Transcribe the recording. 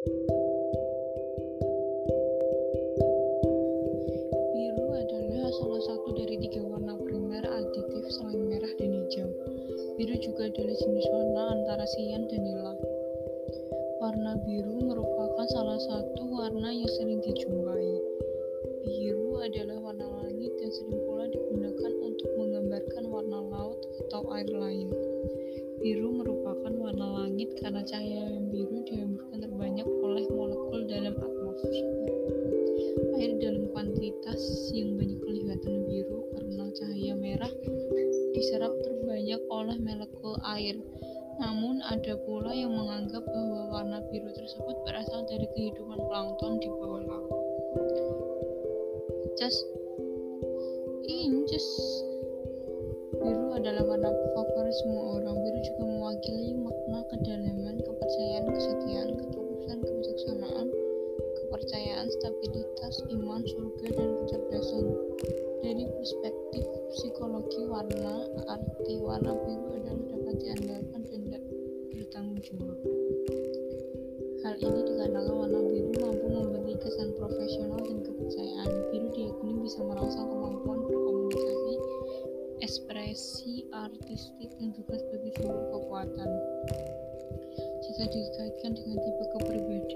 Biru adalah salah satu dari tiga warna primer aditif selain merah dan hijau. Biru juga adalah jenis warna antara sian dan nila. Warna biru merupakan salah satu warna yang sering dijumpai. Biru adalah warna langit dan sering pula digunakan untuk menggambarkan warna laut atau air lain. Biru merupakan warna langit karena cahaya yang biru dihamburkan terbanyak oleh molekul dalam atmosfer. Air dalam kuantitas yang banyak kelihatan biru karena cahaya merah diserap terbanyak oleh molekul air. Namun ada pula yang menganggap bahwa warna biru tersebut berasal dari kehidupan plankton di bawah laut. Just inches biru adalah warna semua orang. Biru juga mewakili makna kedalaman, kepercayaan, kesetiaan, ketulusan, kebijaksanaan, kepercayaan, stabilitas, iman, surga, dan kecerdasan. Dari perspektif psikologi warna, arti warna biru adalah dapat diandalkan dan bertanggung jawab. Hal ini dikarenakan warna biru mampu memberi kesan profesional dan kepercayaan. Biru diyakini bisa merangsang ekspresi artistik, dan juga sebagai simbol kekuatan. Jika dikaitkan dengan tipe kepribadian,